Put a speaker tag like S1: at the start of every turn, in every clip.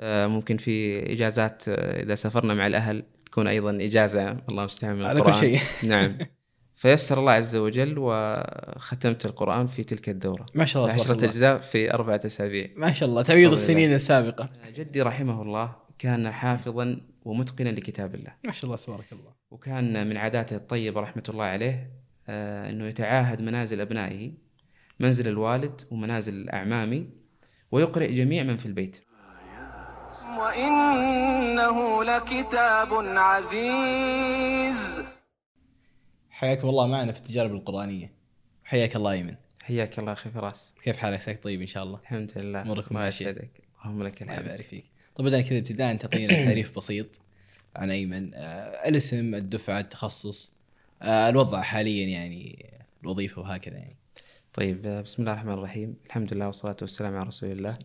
S1: آه، ممكن في إجازات آه، إذا سافرنا مع الأهل تكون أيضا إجازة. الله المستعان من
S2: على كل. شيء.
S1: نعم. فيسر الله عز وجل وختمت القرآن في تلك الدورة.
S2: ما شاء الله.
S1: عشرة
S2: الله.
S1: أجزاء في أربعة أسابيع.
S2: ما شاء الله. تعويض السنين السابقة.
S1: جدي رحمه الله كان حافظا ومتقنا لكتاب الله.
S2: ما شاء الله تبارك الله.
S1: وكان من عاداته الطيبة رحمة الله عليه آه، أنه يتعاهد منازل أبنائه منزل الوالد ومنازل الأعمام ويقرئ جميع من في البيت.
S3: وإنه لكتاب عزيز.
S2: حياكم الله معنا في التجارب القرآنية. حياك الله أيمن.
S1: حياك الله أخي فراس.
S2: كيف حالك؟ ساك طيب إن شاء الله.
S1: الحمد لله.
S2: أموركم
S1: ما
S2: ماشية.
S1: يسعدك. اللهم لك
S2: الله
S1: الحمد.
S2: يبارك فيك. طب بدنا كذا ابتداء. تعطينا تعريف بسيط عن أيمن. آه الاسم الدفعة التخصص. آه الوضع حاليا يعني الوظيفة وهكذا يعني.
S1: طيب آه، بسم الله الرحمن الرحيم. الحمد لله والصلاة والسلام على رسول الله.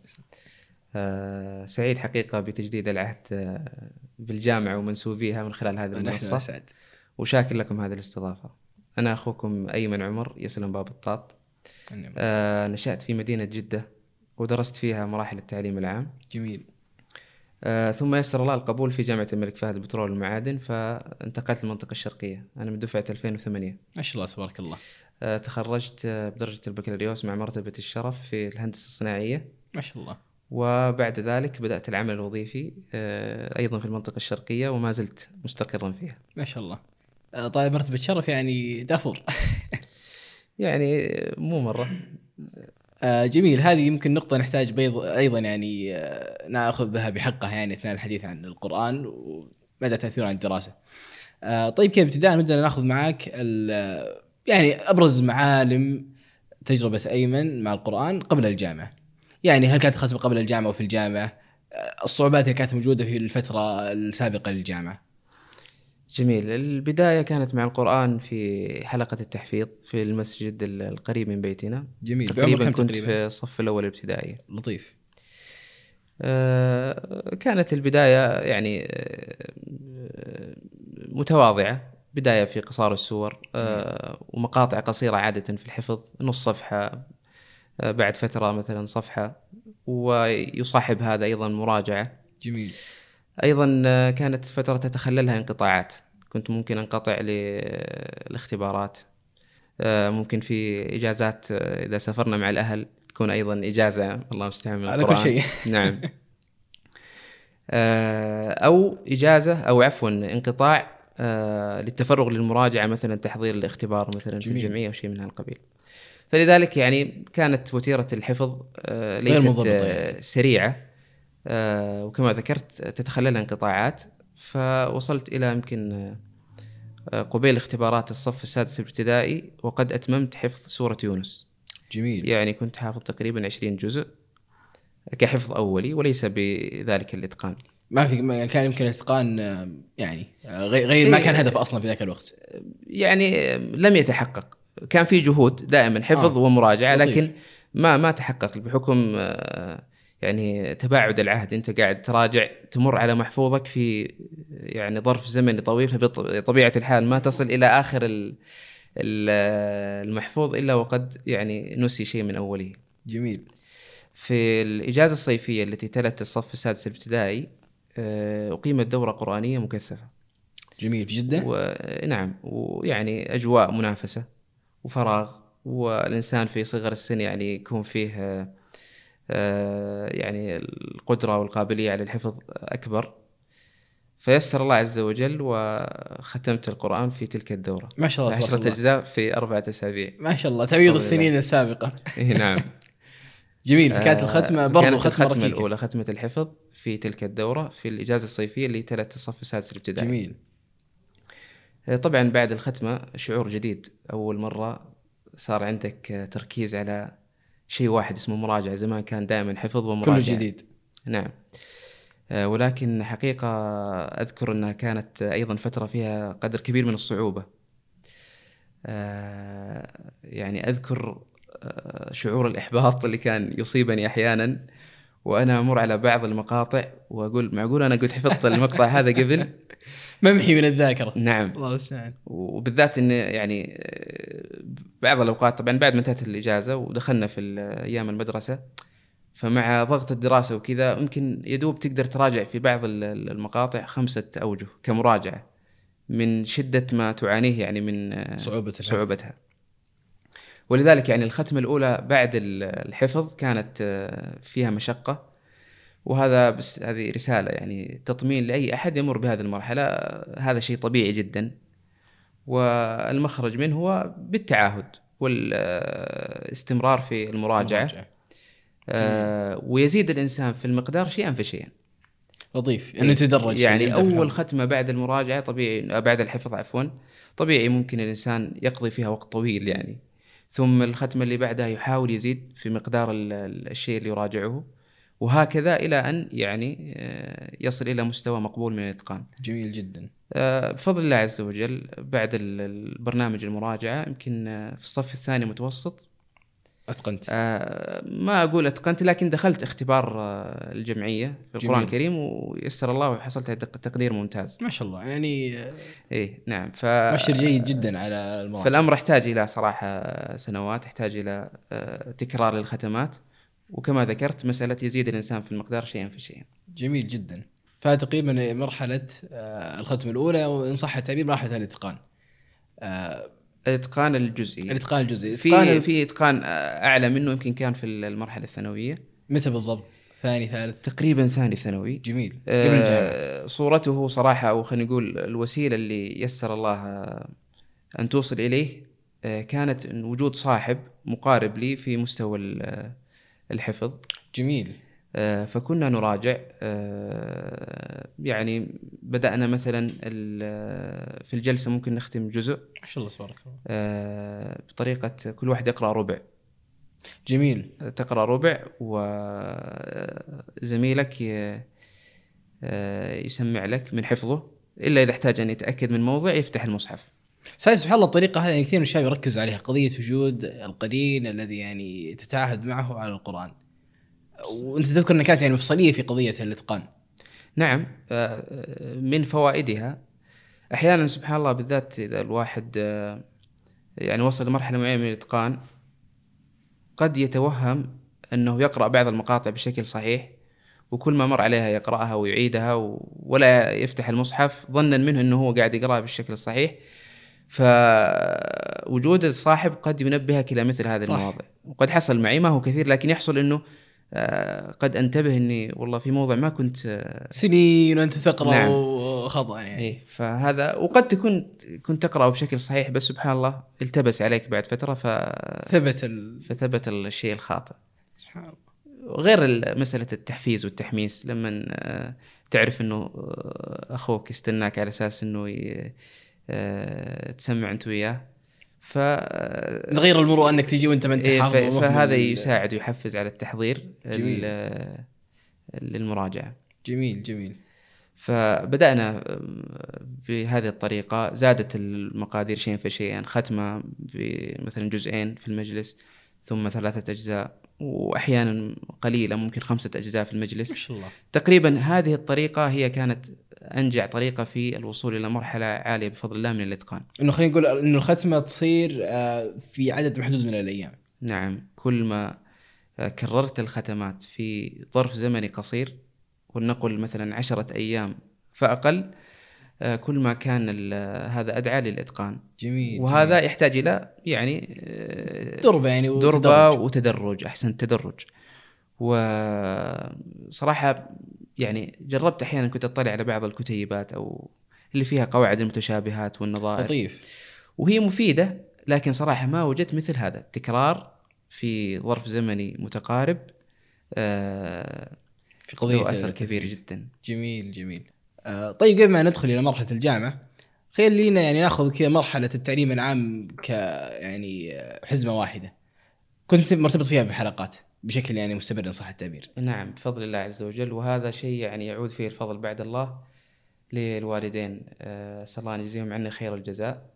S1: سعيد حقيقة بتجديد العهد آه، بالجامعة ومنسوبيها من خلال هذه المنصة.
S2: اسعد
S1: وشاكر لكم هذه الاستضافة. أنا أخوكم أيمن عمر يسلم باب الطاط. آه، نشأت في مدينة جدة ودرست فيها مراحل التعليم العام.
S2: جميل.
S1: آه، ثم يسر الله القبول في جامعة الملك فهد البترول والمعادن فانتقلت للمنطقة الشرقية. أنا من دفعة 2008
S2: ما شاء الله تبارك الله.
S1: آه، تخرجت آه، بدرجة البكالوريوس مع مرتبة الشرف في الهندسة الصناعية.
S2: ما شاء الله.
S1: وبعد ذلك بدأت العمل الوظيفي آه، أيضا في المنطقة الشرقية وما زلت مستقرا فيها.
S2: ما شاء الله. آه طيب مرتبة شرف يعني دافور.
S1: يعني مو مرة.
S2: آه جميل. هذه يمكن نقطة نحتاج بيض أيضا يعني ناخذ بها بحقها يعني أثناء الحديث عن القرآن ومدى تأثيره عن الدراسة. طيب كيف ابتداء؟ نبدأ نأخذ معك يعني أبرز معالم تجربة أيمن مع القرآن قبل الجامعة. يعني هل كانت ختمة قبل الجامعة وفي الجامعة؟ آه الصعوبات اللي كانت موجودة في الفترة السابقة للجامعة.
S1: جميل البداية كانت مع القرآن في حلقة التحفيظ في المسجد ال- القريب من بيتنا
S2: جميل
S1: تقريبا كنت
S2: تقريبا؟
S1: في الصف الأول الابتدائي
S2: لطيف.
S1: آه، كانت البداية يعني آه، متواضعة بداية في قصار السور آه، ومقاطع قصيرة عادة في الحفظ نص صفحة بعد فترة مثلا صفحة ويصاحب هذا أيضا مراجعة
S2: جميل.
S1: أيضا آه، كانت فترة تتخللها انقطاعات كنت ممكن أنقطع للاختبارات آه، ممكن في إجازات آه، إذا سافرنا مع الأهل تكون أيضا إجازة الله المستعان من
S2: على كل. شيء.
S1: نعم آه، أو إجازة أو عفوا انقطاع آه، للتفرغ للمراجعة مثلا تحضير الاختبار مثلا في
S2: جميل.
S1: الجمعية أو شيء من هالقبيل فلذلك يعني كانت وتيرة الحفظ آه، ليست آه،
S2: يعني.
S1: سريعة آه، وكما ذكرت تتخللها انقطاعات فوصلت إلى يمكن قبيل اختبارات الصف السادس الابتدائي وقد أتممت حفظ سورة يونس
S2: جميل.
S1: يعني كنت حافظ تقريبا 20 جزء كحفظ أولي وليس بذلك الإتقان
S2: ما في ما كان يمكن الإتقان يعني غير غير ما
S1: إيه.
S2: كان هدف أصلا في ذاك الوقت
S1: يعني لم يتحقق كان في جهود دائما حفظ
S2: آه.
S1: ومراجعة
S2: لطيف.
S1: لكن ما ما تحقق بحكم آه، يعني تباعد العهد أنت قاعد تراجع تمر على محفوظك في يعني ظرف زمني طويل فبطبيعة الحال ما تصل إلى آخر ال- ال- المحفوظ إلا وقد يعني نسي شيء من أوله.
S2: جميل
S1: في الإجازة الصيفية التي تلت الصف السادس الابتدائي آه، أقيمت دورة قرآنية مكثفة.
S2: جميل في جدة
S1: ونعم ويعني أجواء منافسة وفراغ والإنسان في صغر السن يعني يكون فيه آه، يعني القدرة والقابلية على الحفظ أكبر. فيسر الله عز وجل وختمت القرآن في تلك الدورة.
S2: ما شاء الله
S1: عشرة
S2: الله.
S1: أجزاء في أربعة أسابيع.
S2: ما شاء الله تعويض السنين السابقة.
S1: إيه نعم.
S2: جميل فكانت
S1: آه،
S2: برضو
S1: كانت
S2: ختمة
S1: الختمة
S2: ركيكة.
S1: الأولى ختمة الحفظ في تلك الدورة في الإجازة الصيفية اللي تلت الصف السادس الابتدائي.
S2: جميل.
S1: طبعا بعد الختمة شعور جديد. أول مرة صار عندك تركيز على شيء واحد اسمه مراجعة. زمان كان دائما حفظ ومراجعة.
S2: كله جديد.
S1: نعم. آه، ولكن حقيقة أذكر أنها كانت أيضا فترة فيها قدر كبير من الصعوبة. آه، يعني أذكر آه، شعور الإحباط اللي كان يصيبني أحيانا وأنا أمر على بعض المقاطع وأقول معقول أنا قد حفظت المقطع هذا قبل؟
S2: ممحي من الذاكرة.
S1: نعم.
S2: الله المستعان
S1: وبالذات انه يعني آه، بعض الأوقات طبعا بعد ما انتهت الإجازة ودخلنا في أيام المدرسة فمع ضغط الدراسة وكذا يمكن يدوب تقدر تراجع في بعض ال- ال- المقاطع خمسة أوجه كمراجعة من شدة ما تعانيه يعني من آه،
S2: صعوبة الحفظ.
S1: صعوبتها. ولذلك يعني الختمة الأولى بعد ال- الحفظ كانت آه، فيها مشقة. وهذا بس هذه رسالة يعني تطمين لأي أحد يمر بهذه المرحلة. هذا شيء طبيعي جدا. والمخرج منه هو بالتعاهد والاستمرار في المراجعة.
S2: مراجعة.
S1: آه ويزيد الإنسان في المقدار شيئا فشيئا.
S2: لطيف. انه يتدرج
S1: يعني
S2: الحفظ.
S1: ختمة بعد المراجعة طبيعي بعد الحفظ عفوا طبيعي ممكن الإنسان يقضي فيها وقت طويل يعني. ثم الختمة اللي بعدها يحاول يزيد في مقدار ال- ال- الشيء اللي يراجعه. وهكذا إلى أن يعني آه، يصل إلى مستوى مقبول من الإتقان.
S2: جميل جدا.
S1: آه، بفضل الله عز وجل بعد ال- البرنامج المراجعة يمكن آه، في الصف الثاني متوسط. أتقنت. ما أقول أتقنت لكن دخلت اختبار الجمعية في القرآن
S2: جميل.
S1: الكريم ويسر الله وحصلت على تق- تقدير ممتاز.
S2: ما شاء الله يعني
S1: إيه نعم ف
S2: مؤشر جيد جدا على المراجعة.
S1: فالأمر يحتاج إلى صراحة سنوات يحتاج إلى آه، تكرار للختمات وكما ذكرت مسألة يزيد الإنسان في المقدار شيئا فشيئا
S2: جميل جدا. فتقريبا مرحلة آه، الختمة الأولى وإن صح التعبير مرحلة الإتقان. آه،
S1: الإتقان الجزئي.
S2: الإتقان الجزئي.
S1: في في إتقان آه، أعلى منه يمكن كان في المرحلة الثانوية.
S2: متى بالضبط؟ ثاني ثالث؟
S1: تقريبا ثاني ثانوي.
S2: جميل. قبل
S1: آه، صورته صراحة أو خلينا نقول الوسيلة اللي يسر الله أن توصل إليه آه، كانت وجود صاحب مقارب لي في مستوى الحفظ.
S2: جميل.
S1: آه، فكنا نراجع آه، يعني بدأنا مثلا ال- في الجلسة ممكن نختم جزء.
S2: ما شاء الله تبارك الله.
S1: آه، بطريقة كل واحد يقرأ ربع.
S2: جميل.
S1: تقرأ ربع وزميلك آه، يسمع لك من حفظه إلا إذا احتاج أن يتأكد من موضع يفتح المصحف.
S2: ساي سبحان الله الطريقة هذه يعني كثير من الشباب يركز عليها قضية وجود القرين الذي يعني تتعاهد معه على القرآن. وأنت تذكر إنها كانت يعني مفصلية في قضية الإتقان.
S1: نعم آه، من فوائدها أحيانا سبحان الله بالذات إذا الواحد آه، يعني وصل لمرحلة معينة من الإتقان قد يتوهم أنه يقرأ بعض المقاطع بشكل صحيح وكل ما مر عليها يقرأها ويعيدها ولا يفتح المصحف ظنا منه أنه هو قاعد يقرأها بالشكل الصحيح. فوجود الصاحب قد ينبهك إلى مثل هذه
S2: صح.
S1: المواضع وقد حصل معي ما هو كثير لكن يحصل أنه آه، قد أنتبه أني والله في موضع ما كنت آه،
S2: سنين وأنت تقرأ
S1: نعم.
S2: وخطأ يعني
S1: إيه فهذا وقد تكون كنت تقرأه بشكل صحيح بس سبحان الله التبس عليك بعد فترة ف...
S2: ثبت ال...
S1: فثبت الشيء الخاطئ
S2: سبحان الله
S1: غير ال- مسألة التحفيز والتحميس لما آه، تعرف إنه أخوك يستناك على أساس إنه ي- تسمع انت وياه. ف
S2: غير المروءه انك تجي وانت ما انت
S1: إيه،
S2: حافظ ومهمل.
S1: فهذا يساعد ويحفز على التحضير
S2: جميل.
S1: للمراجعة.
S2: جميل جميل.
S1: فبدأنا بهذه الطريقة. زادت المقادير شيئا فشيئا. ختمة بمثلا جزئين في المجلس ثم ثلاثة أجزاء. وأحيانا قليلة ممكن خمسة أجزاء في
S2: ما
S1: المجلس
S2: شاء الله.
S1: تقريبا هذه الطريقة هي كانت أنجع طريقة في الوصول إلى مرحلة عالية بفضل الله من الإتقان.
S2: إنه خلينا نقول إنه الختمة تصير آه، في عدد محدود من الأيام.
S1: نعم. كل ما آه، كررت الختمات في ظرف زمني قصير ولنقل مثلا عشرة أيام فأقل آه، كل ما كان هذا أدعى للإتقان.
S2: جميل
S1: وهذا يحتاج إلى يعني آه،
S2: دربة يعني وتدرج.
S1: وتدرج أحسن تدرج. وصراحة يعني جربت أحيانا كنت أطلع على بعض الكتيبات أو اللي فيها قواعد المتشابهات والنظائر.
S2: لطيف.
S1: وهي مفيدة لكن صراحة ما وجدت مثل هذا. التكرار في ظرف زمني متقارب آه،
S2: في
S1: قضية
S2: التثبيت.
S1: كبير جدا.
S2: جميل جميل. آه، طيب قبل ما ندخل إلى مرحلة الجامعة خلينا يعني ناخذ كذا مرحلة التعليم العام ك يعني آه، حزمة واحدة. كنت مرتبط فيها بحلقات بشكل يعني مستمر إن صح التعبير.
S1: نعم بفضل الله عز وجل. وهذا شيء يعني يعود فيه الفضل بعد الله للوالدين. آه، أسأل الله أن يجزيهم عنا خير الجزاء.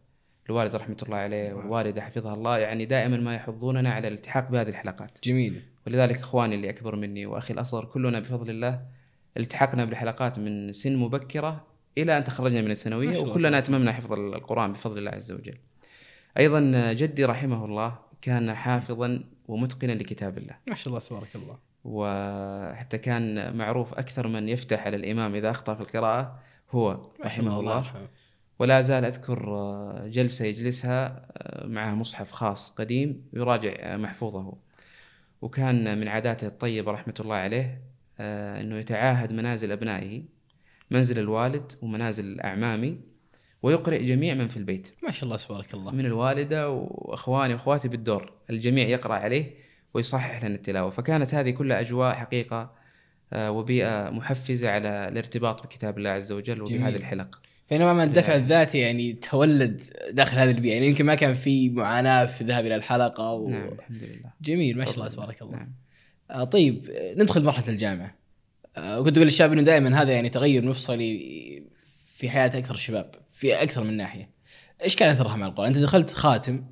S1: الوالد رحمة الله عليه والوالدة حفظها الله يعني دائما ما يحضوننا على الالتحاق بهذه الحلقات.
S2: جميل.
S1: ولذلك إخواني اللي أكبر مني وأخي الأصغر كلنا بفضل الله التحقنا بالحلقات من سن مبكرة إلى أن تخرجنا من
S2: الثانوية الله.
S1: وكلنا أتممنا حفظ القرآن بفضل الله عز وجل. أيضا جدي رحمه الله كان حافظا ومتقنا لكتاب الله
S2: ما شاء الله تبارك الله
S1: وحتى كان معروف أكثر من يفتح على الإمام إذا أخطأ في القراءة هو رحمه الله
S2: يرحمه.
S1: ولا زال أذكر آه، جلسة يجلسها آه، معه مصحف خاص قديم يراجع محفوظه وكان من عاداته الطيبة رحمة الله عليه أنه يتعاهد منازل أبنائه منزل الوالد ومنازل أعمامي ويقرئ جميع من في البيت.
S2: ما شاء الله تبارك الله.
S1: من الوالدة وأخواني وأخواتي بالدور الجميع يقرأ عليه ويصحح لنا التلاوة. فكانت هذه كلها أجواء حقيقة آه، وبيئة محفزة على الارتباط بكتاب الله عز وجل وبهذه
S2: جميل.
S1: الحلق
S2: فنوعا ما الدفع الذاتي يعني تولد داخل هذه البيئة. يعني يمكن ما كان في معاناة في الذهاب إلى الحلقة و...
S1: نعم الحمد لله.
S2: جميل ما شاء الله تبارك الله.
S1: نعم.
S2: آه طيب آه، ندخل مرحلة الجامعة. آه وكنت أقول للشباب إنه دائما هذا يعني تغير مفصلي في حياة أكثر الشباب في أكثر من ناحية. إيش كان أثرها مع القرآن؟ أنت دخلت خاتم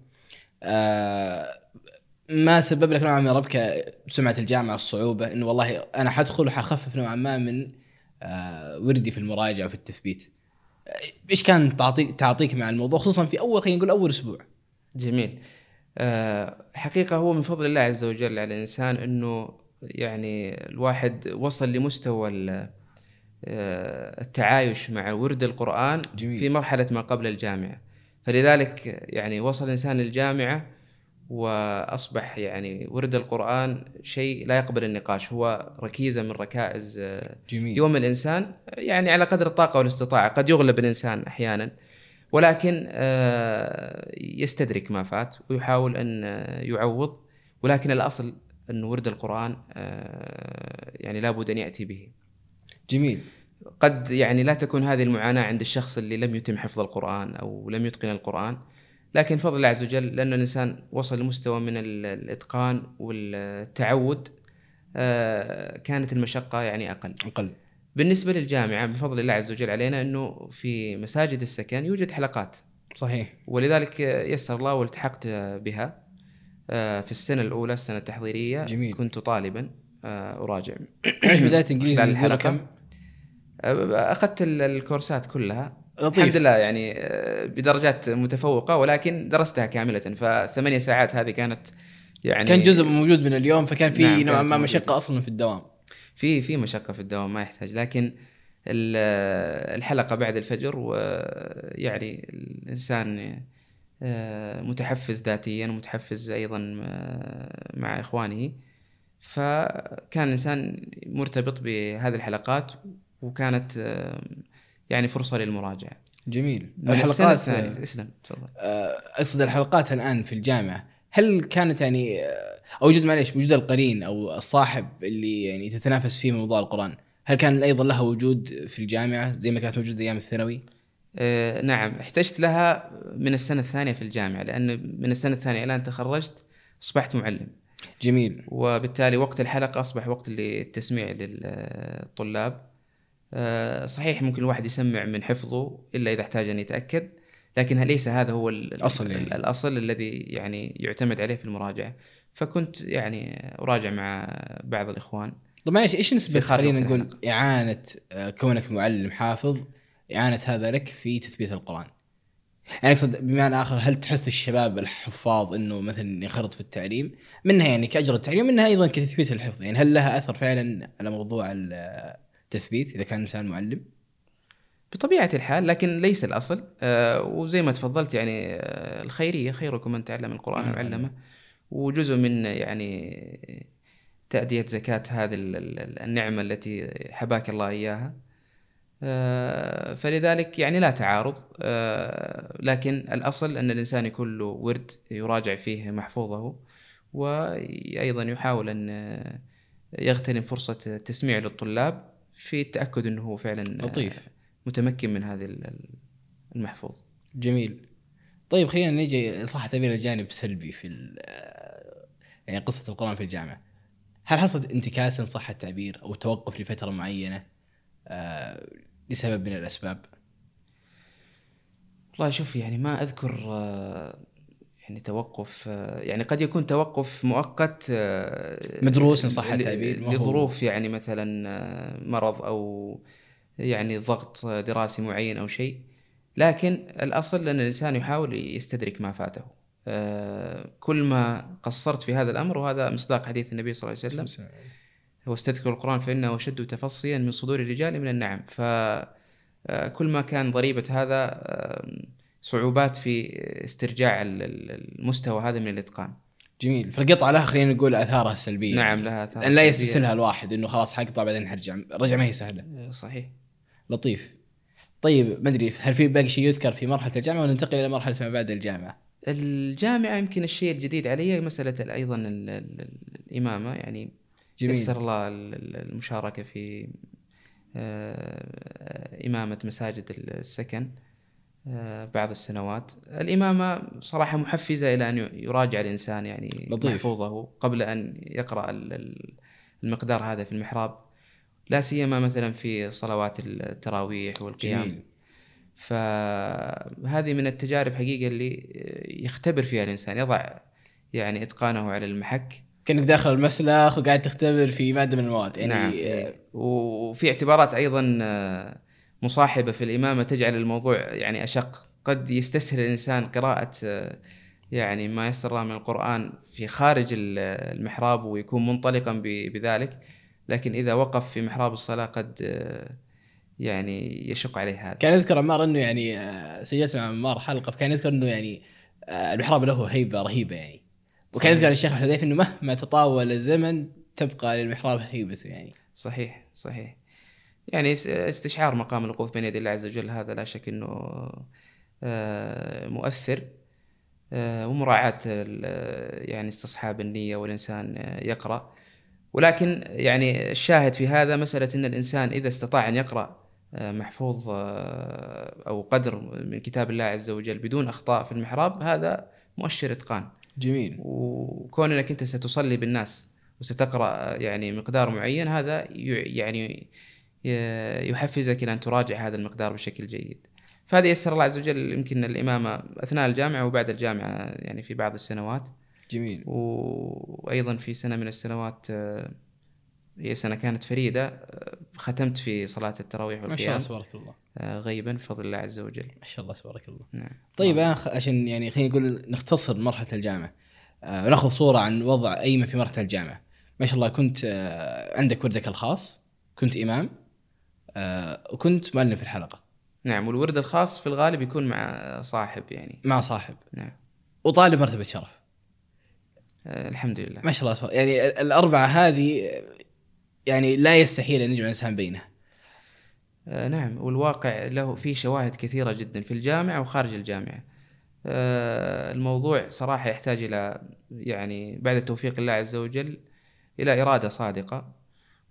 S2: آه ما سبب لك نوعا ما ربكة بسمعة الجامعة الصعوبة إنه والله أنا حدخل وحخفف نوعا ما من آه وردي في المراجعة وفي التثبيت. آه، إيش كان تعطيك تعاطيك مع الموضوع؟ خصوصا في أول خلينا نقول أول أسبوع.
S1: جميل. آه، حقيقة هو من فضل الله عز وجل على الإنسان أنه يعني الواحد وصل لمستوى آه، التعايش مع ورد القرآن
S2: جميل.
S1: في مرحلة ما قبل الجامعة. فلذلك يعني وصل الإنسان للجامعة وأصبح يعني ورد القرآن شيء لا يقبل النقاش هو ركيزة من ركائز آه،
S2: جميل.
S1: يوم الإنسان يعني على قدر الطاقة والاستطاعة قد يغلب الإنسان أحيانا. ولكن آه، يستدرك ما فات ويحاول أن آه، يعوض ولكن الأصل أن ورد القرآن آه، يعني لابد أن يأتي به.
S2: جميل.
S1: قد يعني لا تكون هذه المعاناة عند الشخص اللي لم يتم حفظ القرآن أو لم يتقن القرآن لكن بفضل الله عز وجل لأن الإنسان وصل لمستوى من ال- الإتقان والتعود كانت المشقة يعني أقل.
S2: أقل.
S1: بالنسبة للجامعة بفضل الله عز وجل علينا أنه في مساجد السكن يوجد حلقات
S2: صحيح
S1: ولذلك يسر الله والتحقت بها آه، في السنة الأولى السنة التحضيرية
S2: جميل.
S1: كنت طالبا آه، أراجع
S2: إيش
S1: بداية
S2: إنجليزي
S1: الحلقة.
S2: كم؟
S1: آه، أخذت ال- الكورسات كلها
S2: لطيف.
S1: الحمد لله يعني بدرجات متفوقة ولكن درستها كاملة فثمانية ساعات هذه كانت يعني
S2: كان جزء موجود من اليوم فكان في
S1: نعم،
S2: نوعا ما. مشقة أصلا في الدوام
S1: في في مشقة في الدوام ما يحتاج. لكن ال- الحلقة بعد الفجر ويعني الإنسان آه، متحفز ذاتيا ومتحفز أيضا آه، مع إخوانه. فكان الإنسان مرتبط بهذه الحلقات وكانت آه، يعني فرصة للمراجعة.
S2: جميل. الحلقات
S1: الثانية. اسلم تفضل.
S2: أقصد الحلقات الآن في الجامعة. هل كانت يعني أو وجود معليش وجود القرين أو الصاحب اللي يعني تتنافس فيه موضوع القرآن هل كان أيضا لها وجود في الجامعة زي ما كانت موجودة أيام الثانوي؟
S1: آه، نعم احتجت لها من السنة الثانية في الجامعة لأن من السنة الثانية إلى أن تخرجت أصبحت معلم.
S2: جميل.
S1: وبالتالي وقت الحلقة أصبح وقت للتسميع للطلاب. آه، صحيح ممكن الواحد يسمع من حفظه إلا إذا احتاج أن يتأكد. لكن ليس هذا هو ال-
S2: الأصل يعني.
S1: ال- الأصل الذي يعني يعتمد عليه في المراجعة فكنت يعني أراجع مع بعض الإخوان
S2: طب معليش
S1: إيش نسبة
S2: خلينا نقول. إعانة آه، كونك معلم حافظ إعانة هذا لك في تثبيت القرآن؟ يعني أقصد بمعنى آخر هل تحث الشباب الحفاظ إنه مثلا ينخرط في التعليم منها يعني كأجر التعليم منها أيضا كتثبيت الحفظ يعني هل لها أثر فعلا على موضوع التثبيت إذا كان إنسان معلم؟
S1: بطبيعة الحال لكن ليس الأصل آه، وزي ما تفضلت يعني آه، الخيرية خيركم من تعلم القرآن
S2: نعم.
S1: وعلمه وجزء من يعني تأدية زكاة هذه ال- ال- النعمة التي حباك الله إياها آه، فلذلك يعني لا تعارض لكن الأصل أن الإنسان يكون له ورد يراجع فيه محفوظه وأيضا يحاول أن يغتنم فرصة التسميع للطلاب في التأكد أنه هو فعلا
S2: لطيف.
S1: متمكن من هذه ال- ال- المحفوظ.
S2: جميل. طيب خلينا نيجي صح تبي الجانب سلبي في يعني قصة القرآن في الجامعة. هل حصلت انتكاسه ان صح التعبير أو توقف لفترة معينة آه، لسبب من الأسباب؟
S1: والله شوف يعني ما أذكر آه، يعني توقف آه، يعني قد يكون توقف مؤقت
S2: مدروس إن صح التعبير،
S1: لظروف يعني مثلا مرض أو يعني ضغط دراسي معين أو شيء. لكن الأصل أن الإنسان يحاول يستدرك ما فاته. آه، كل ما قصرت في هذا الأمر وهذا مصداق حديث النبي صلى الله عليه وسلم. هو استذكر القرآن فإنه أشد تفصيا من صدور الرجال من النعم. فكل ما كان ضريبة هذا آه، صعوبات في استرجاع ال- ال- المستوى هذا من الإتقان.
S2: جميل. فالقطعه لها خلينا نقول آثارها السلبية.
S1: نعم لها
S2: لأن لا. يستسهلها الواحد إنه خلاص حقطع بعدين حرجع. رجع ما هي سهلة.
S1: آه، صحيح.
S2: لطيف. طيب ما أدري هل في باقي شيء يذكر في مرحلة الجامعة وننتقل إلى مرحلة ما بعد الجامعة؟
S1: الجامعة يمكن الشيء الجديد علي مسألة ال- أيضا ال- ال- الإمامة يعني
S2: جميل.
S1: يسر الله ال- ال- المشاركة في آه، إمامة مساجد السكن آه، بعض السنوات. الإمامة صراحة محفزة إلى أن يراجع الإنسان يعني
S2: لطيف.
S1: محفوظه قبل أن يقرأ ال- ال- المقدار هذا في المحراب. لا سيما مثلا في صلوات التراويح والقيام.
S2: جميل.
S1: فهذه من التجارب حقيقة اللي يختبر فيها الإنسان يضع يعني إتقانه على المحك.
S2: كأنك داخل المسلخ وقاعد تختبر في ماده من المواد يعني
S1: نعم.
S2: آه،.
S1: وفي اعتبارات أيضا آه، مصاحبة في الإمامة تجعل الموضوع يعني أشق. قد يستسهل الإنسان قراءة آه، يعني ما يسر الله من القرآن في خارج ال- المحراب ويكون منطلقا بذلك. لكن إذا وقف في محراب الصلاة قد آه، يعني يشق عليه هذا.
S2: كان يذكر عمار إنه يعني آه، سجلت مع عمار حلقة فكان يذكر إنه يعني آه، المحراب له هيبة رهيبة يعني. وكان. يذكر الشيخ الحذيفي إنه مهما تطاول الزمن تبقى للمحراب هيبته يعني.
S1: صحيح صحيح. يعني اس- استشعار مقام الوقوف بين يدي الله عز وجل هذا لا شك إنه آه، مؤثر ومراعاة يعني استصحاب النية والإنسان يقرأ. ولكن يعني الشاهد في هذا مسألة أن الإنسان إذا استطاع أن يقرأ آه، محفوظ آه، أو قدر من كتاب الله عز وجل بدون أخطاء في المحراب هذا مؤشر إتقان.
S2: جميل.
S1: وكون انك أنت ستصلي بالناس وستقرأ يعني مقدار معين هذا يعني يحفزك إلى أن تراجع هذا المقدار بشكل جيد. فهذا يسر الله عز وجل يمكن الإمامة أثناء الجامعة وبعد الجامعة يعني في بعض السنوات.
S2: جميل.
S1: و- وأيضا في سنة من السنوات آه، هي سنة كانت فريدة آه، ختمت في صلاة التراويح
S2: ما شاء الله
S1: والقيام
S2: تبارك الله.
S1: آه، غيبا بفضل الله عز وجل.
S2: ما شاء الله تبارك الله.
S1: نعم.
S2: طيب أنا خ- عشان يعني خلينا نقول نختصر مرحلة الجامعة. آه ناخذ صورة عن وضع أيمن في مرحلة الجامعة. ما شاء الله كنت آه عندك وردك الخاص كنت إمام آه وكنت مؤلف الحلقة.
S1: نعم والورد الخاص في الغالب يكون مع صاحب يعني.
S2: مع صاحب.
S1: نعم.
S2: وطالب مرتبة شرف.
S1: الحمد لله.
S2: ما شاء الله يعني ال- الأربعة هذه يعني لا يستحيل أن يجمع الإنسان بينها.
S1: آه، نعم. والواقع له فيه شواهد كثيرة جدا في الجامعة وخارج الجامعة. آه، الموضوع صراحة يحتاج إلى يعني بعد توفيق الله عز وجل إلى إرادة صادقة.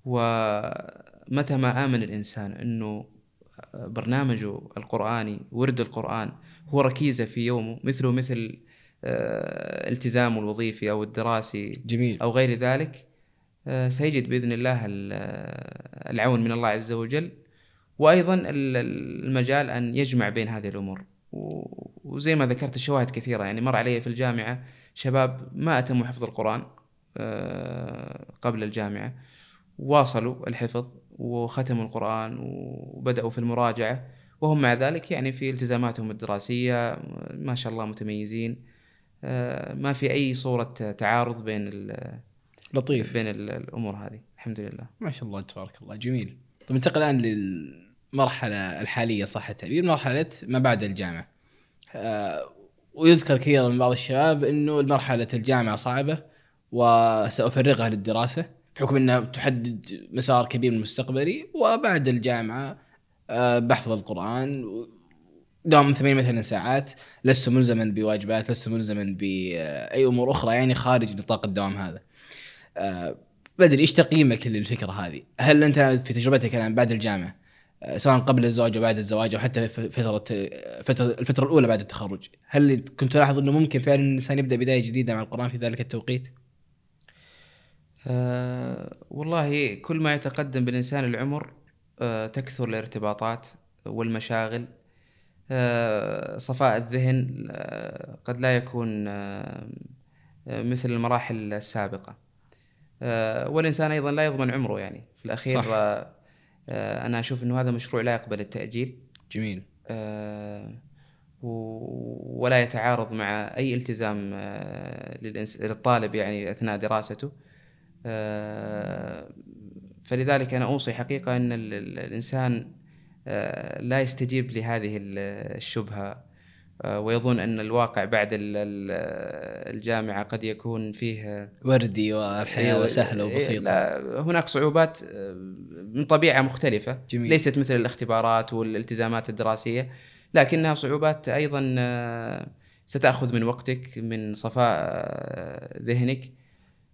S1: ومتى ما آمن الإنسان أنه برنامجه القرآني ورد القرآن هو ركيزة في يومه مثله مثل آه، التزامه الوظيفي أو الدراسي
S2: جميل.
S1: أو غير ذلك آه، سيجد بإذن الله ال- آه، العون من الله عز وجل ال- المجال أن يجمع بين هذه الأمور. و- وزي ما ذكرت الشواهد كثيرة يعني مر علي في الجامعة شباب ما أتموا حفظ القرآن آه، قبل الجامعة واصلوا الحفظ وختموا القرآن وبدأوا في المراجعة وهم مع ذلك يعني في التزاماتهم الدراسية ما شاء الله متميزين. آه، ما في أي صورة تعارض بين ال-
S2: لطيف.
S1: بين ال- الأمور هذه. الحمد لله.
S2: ما شاء الله تبارك الله. جميل. طيب ننتقل الآن للمرحلة الحالية صح التعبير. مرحلة ما بعد الجامعة. آه ويذكر كثيرا من بعض الشباب إنه مرحله الجامعة صعبة وسأفرغها للدراسة بحكم إنها تحدد مسار كبير من مستقبلي. وبعد الجامعة آه بحفظ القرآن دوام ثمانية مثلا ساعات لست ملزما بواجبات لست ملزما باي أمور أخرى يعني خارج نطاق الدوام هذا آه، بدري إيش تقييمك للفكرة هذه؟ هل أنت في تجربتك الآن بعد الجامعة آه، سواء قبل الزواج أو بعد الزواج أو حتى في فترة فترة الفترة الأولى بعد التخرج، هل كنت تلاحظ أنه ممكن فعلا الإنسان يبدأ بداية جديدة مع القرآن في ذلك التوقيت؟
S1: آه والله كل ما يتقدم بالإنسان العمر آه تكثر الارتباطات والمشاغل آه صفاء الذهن آه قد لا يكون آه آه، مثل المراحل السابقة. آه والإنسان أيضا لا يضمن عمره يعني. في الأخير
S2: صح.
S1: آه آه أنا أشوف أنه هذا مشروع لا يقبل التأجيل.
S2: جميل.
S1: آه، ولا يتعارض مع أي التزام آه، للطالب يعني أثناء دراسته. آه، فلذلك أنا أوصي حقيقة أن ال- ال- الإنسان آه، لا يستجيب لهذه ال- الشبهة. آه، ويظن أن الواقع بعد ال- ال- الجامعة قد يكون فيه
S2: وردي والحياة
S1: إيه،
S2: سهله
S1: إيه،
S2: وبسيطة.
S1: لا هناك صعوبات آه، من طبيعة مختلفة.
S2: جميل.
S1: ليست مثل الاختبارات والالتزامات الدراسية لكنها صعوبات أيضا آه، ستأخذ من وقتك من صفاء آه، ذهنك.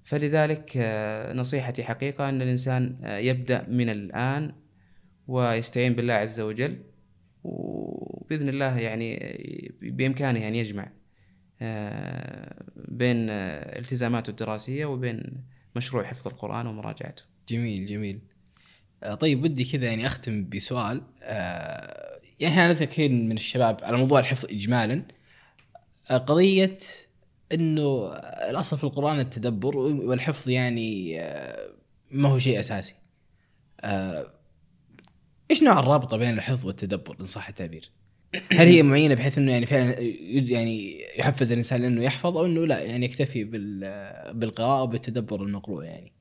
S1: فلذلك آه، نصيحتي حقيقة أن الإنسان آه، يبدأ من الآن ويستعين بالله عز وجل وبإذن الله يعني بإمكانه أن يجمع آه، بين التزاماته الدراسية وبين مشروع حفظ القرآن ومراجعته.
S2: جميل جميل. آه، طيب ودي كذا يعني أختم بسؤال. آه، يعني إحنا كثير من الشباب على موضوع الحفظ اجمالا. آه، قضية إنه الأصل في القرآن التدبر والحفظ يعني ما هو شيء أساسي. إيش نوع الرابطة بين الحفظ والتدبر إن صح التعبير؟ هل هي معينة بحيث إنه يعني فعلا يعني يحفز الإنسان إنه يحفظ أو إنه لا يعني يكتفي بال- بالقراءة وبالتدبر المقروء يعني؟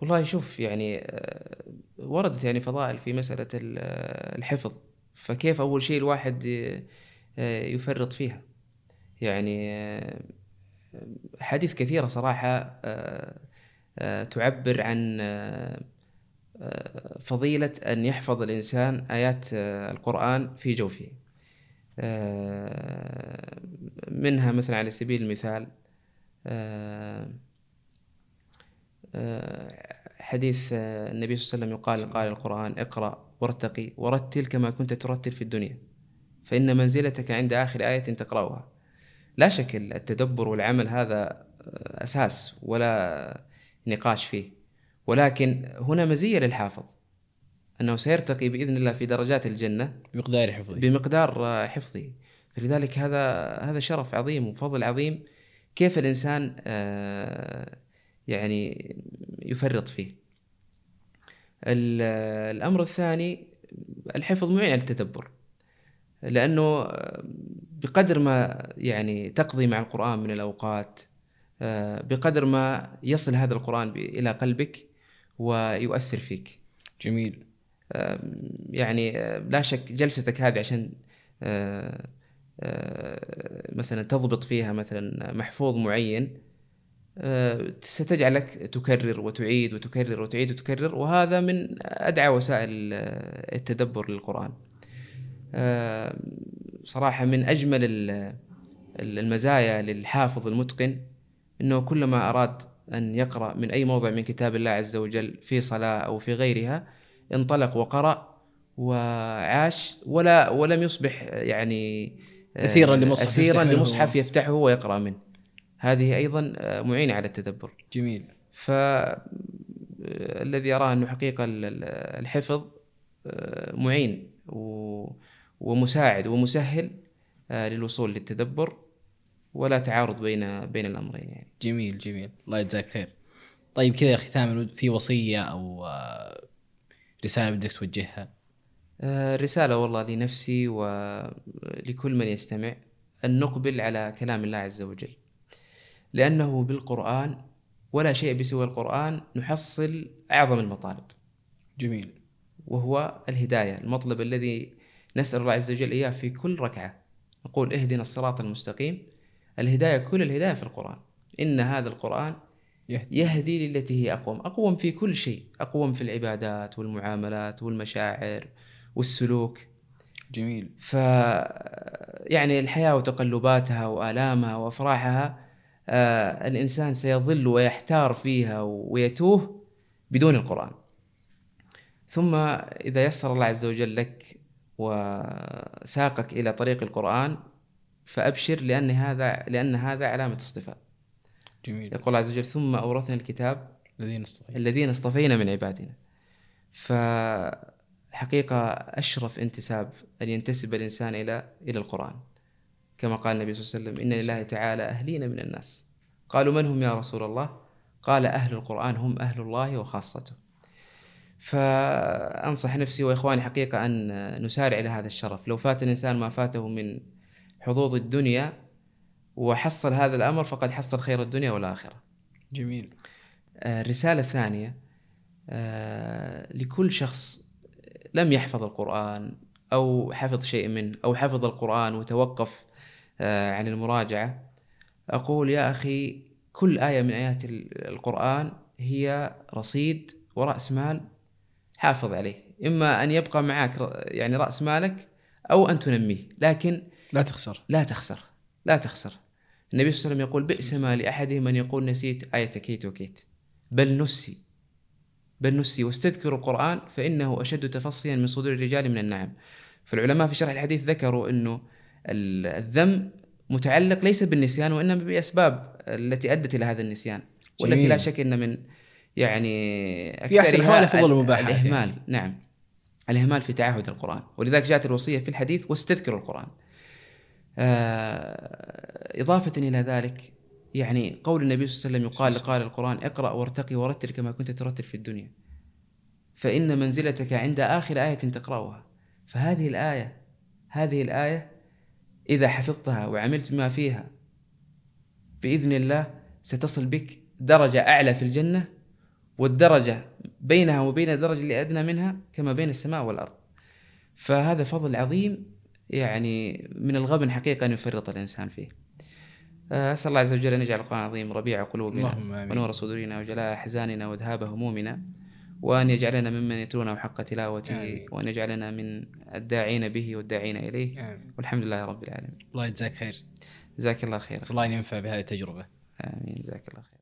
S1: والله شوف يعني آه، وردت يعني فضائل في ال- آه، الحفظ فكيف أول شيء الواحد آه، يفرط فيها يعني حديث آه، آه، تعبر عن فضيلة أن يحفظ الإنسان آيات آه، القرآن في جوفه. آه، منها مثلا على سبيل المثال آه، حديث النبي صلى الله عليه وسلم يقال قال القرآن اقرأ وارتقي ورتل كما كنت ترتل في الدنيا فإن منزلتك عند آخر آية تقرأها. لا شك التدبر والعمل هذا أساس ولا نقاش فيه. ولكن هنا مزية للحافظ أنه سيرتقي بإذن الله في درجات الجنة
S2: بمقدار حفظه.
S1: بمقدار حفظه فلذلك هذا هذا شرف عظيم وفضل عظيم كيف الإنسان آه، يعني يفرط فيه ال- الأمر الثاني الحفظ معين التدبر لأنه آه، بقدر ما يعني تقضي مع القرآن من الأوقات آه، بقدر ما يصل هذا القرآن ب- إلى قلبك ويؤثر فيك
S2: جميل
S1: يعني لا شك جلستك هذه عشان مثلا تضبط فيها مثلا محفوظ معين ستجعلك تكرر وتعيد وتكرر وتعيد وتكرر وهذا من أدعى وسائل التدبر للقرآن. آه، صراحة من أجمل ال- المزايا للحافظ المتقن إنه كلما أراد أن يقرأ من أي موضع من كتاب الله عز وجل في صلاة أو في غيرها انطلق وقرأ وعاش ولا ولم يصبح يعني آه،
S2: أسيراً لمصحف منه
S1: لمصحف. يفتحه ويقرأ منه. هذه أيضا آه، معينة على التدبر.
S2: جميل
S1: ف آه، أراه أنه حقيقة ال- ال- الحفظ معين ومساعد ومسهل للوصول للتدبر ولا تعارض بين بين الأمرين يعني.
S2: جميل جميل. الله يجزاك خير. طيب كذا ختاما في وصية أو آه، رسالة بدك توجهها؟
S1: آه، رسالة والله لنفسي ولكل من يستمع. أن نقبل على كلام الله عز وجل. لأنه بالقرآن ولا شيء بسوى القرآن نحصل أعظم المطالب.
S2: جميل.
S1: وهو الهداية المطلب الذي نسأل الله عز وجل إياه في كل ركعة. نقول اهدنا الصراط المستقيم. الهداية كل الهداية في القرآن. إن هذا القرآن
S2: يهدي.
S1: للتي هي أقوم. أقوم في كل شيء. أقوم في العبادات والمعاملات والمشاعر والسلوك.
S2: جميل.
S1: ف يعني الحياة وتقلباتها وآلامها وأفراحها آه الإنسان سيظل ويحتار فيها ويتوه بدون القرآن. ثم إذا يسر الله عز وجل لك وساقك إلى طريق القرآن فأبشر لأن هذا لأن هذا علامة اصطفاء
S2: جميل.
S1: يقول الله عز وجل ثم أورثنا الكتاب
S2: الذين اصطفيت
S1: الذين اصطفينا من عبادنا. فحقيقة أشرف انتساب أن ينتسب الإنسان إلى إلى القرآن. كما قال النبي صلى الله عليه وسلم إن لله تعالى أهلين من الناس. قالوا من هم يا رسول الله؟ قال أهل القرآن هم أهل الله وخاصته. فأنصح نفسي وإخواني حقيقة أن نسارع إلى هذا الشرف. لو فات الإنسان ما فاته من حظوظ الدنيا وحصل هذا الأمر فقد حصل خير الدنيا والآخرة.
S2: جميل.
S1: آه، الرسالة الثانية آه، لكل شخص لم يحفظ القرآن أو حفظ شيء منه أو حفظ القرآن وتوقف آه، عن المراجعة أقول يا أخي كل آية من آيات ال- القرآن هي رصيد ورأس مال حافظ عليه. إما أن يبقى معك يعني رأس مالك أو أن تنميه لكن
S2: لا تخسر.
S1: لا تخسر. لا تخسر. النبي صلى الله عليه وسلم يقول بئس ما لأحدهم من يقول نسيت آية كيت وكيت. بل نسي. بل نسي. واستذكروا القرآن فإنه أشد تفصيا من صدور الرجال من النعم. فالعلماء في شرح الحديث ذكروا أنه ال- الذم متعلق ليس بالنسيان وإنما بأسباب التي أدت إلى هذا النسيان والتي
S2: جميل.
S1: لا شك أن من يعني
S2: في أحسن المباحات
S1: الإهمال.
S2: يعني.
S1: نعم. الإهمال في تعاهد القرآن. ولذلك جاءت الوصية في الحديث واستذكروا القرآن. إضافة إلى ذلك يعني قول النبي صلى الله عليه وسلم يقال لقال القرآن اقرأ وارتقي ورتل كما كنت ترتل في الدنيا. فإن منزلتك عند آخر آية تقرأها. فهذه الآية هذه الآية إذا حفظتها وعملت بما فيها بإذن الله ستصل بك درجة أعلى في الجنة والدرجة بينها وبين الدرجة اللي أدنى منها كما بين السماء والأرض. فهذا فضل عظيم يعني من الغبن حقيقة أن يفرط الإنسان فيه. آه، أسأل الله عز وجل أن يجعل القرآن العظيم ربيع قلوبنا. ونور صدورنا وجلاء أحزاننا وذهاب همومنا وأن يجعلنا ممن يتلونه حق تلاوته
S2: آمين.
S1: وأن يجعلنا من الداعين به والداعين إليه.
S2: آمين.
S1: والحمد لله رب العالمين.
S2: الله يجزاك خير.
S1: جزاك الله خير
S2: الله ينفع بهذه التجربة.
S1: آمين. جزاك الله خير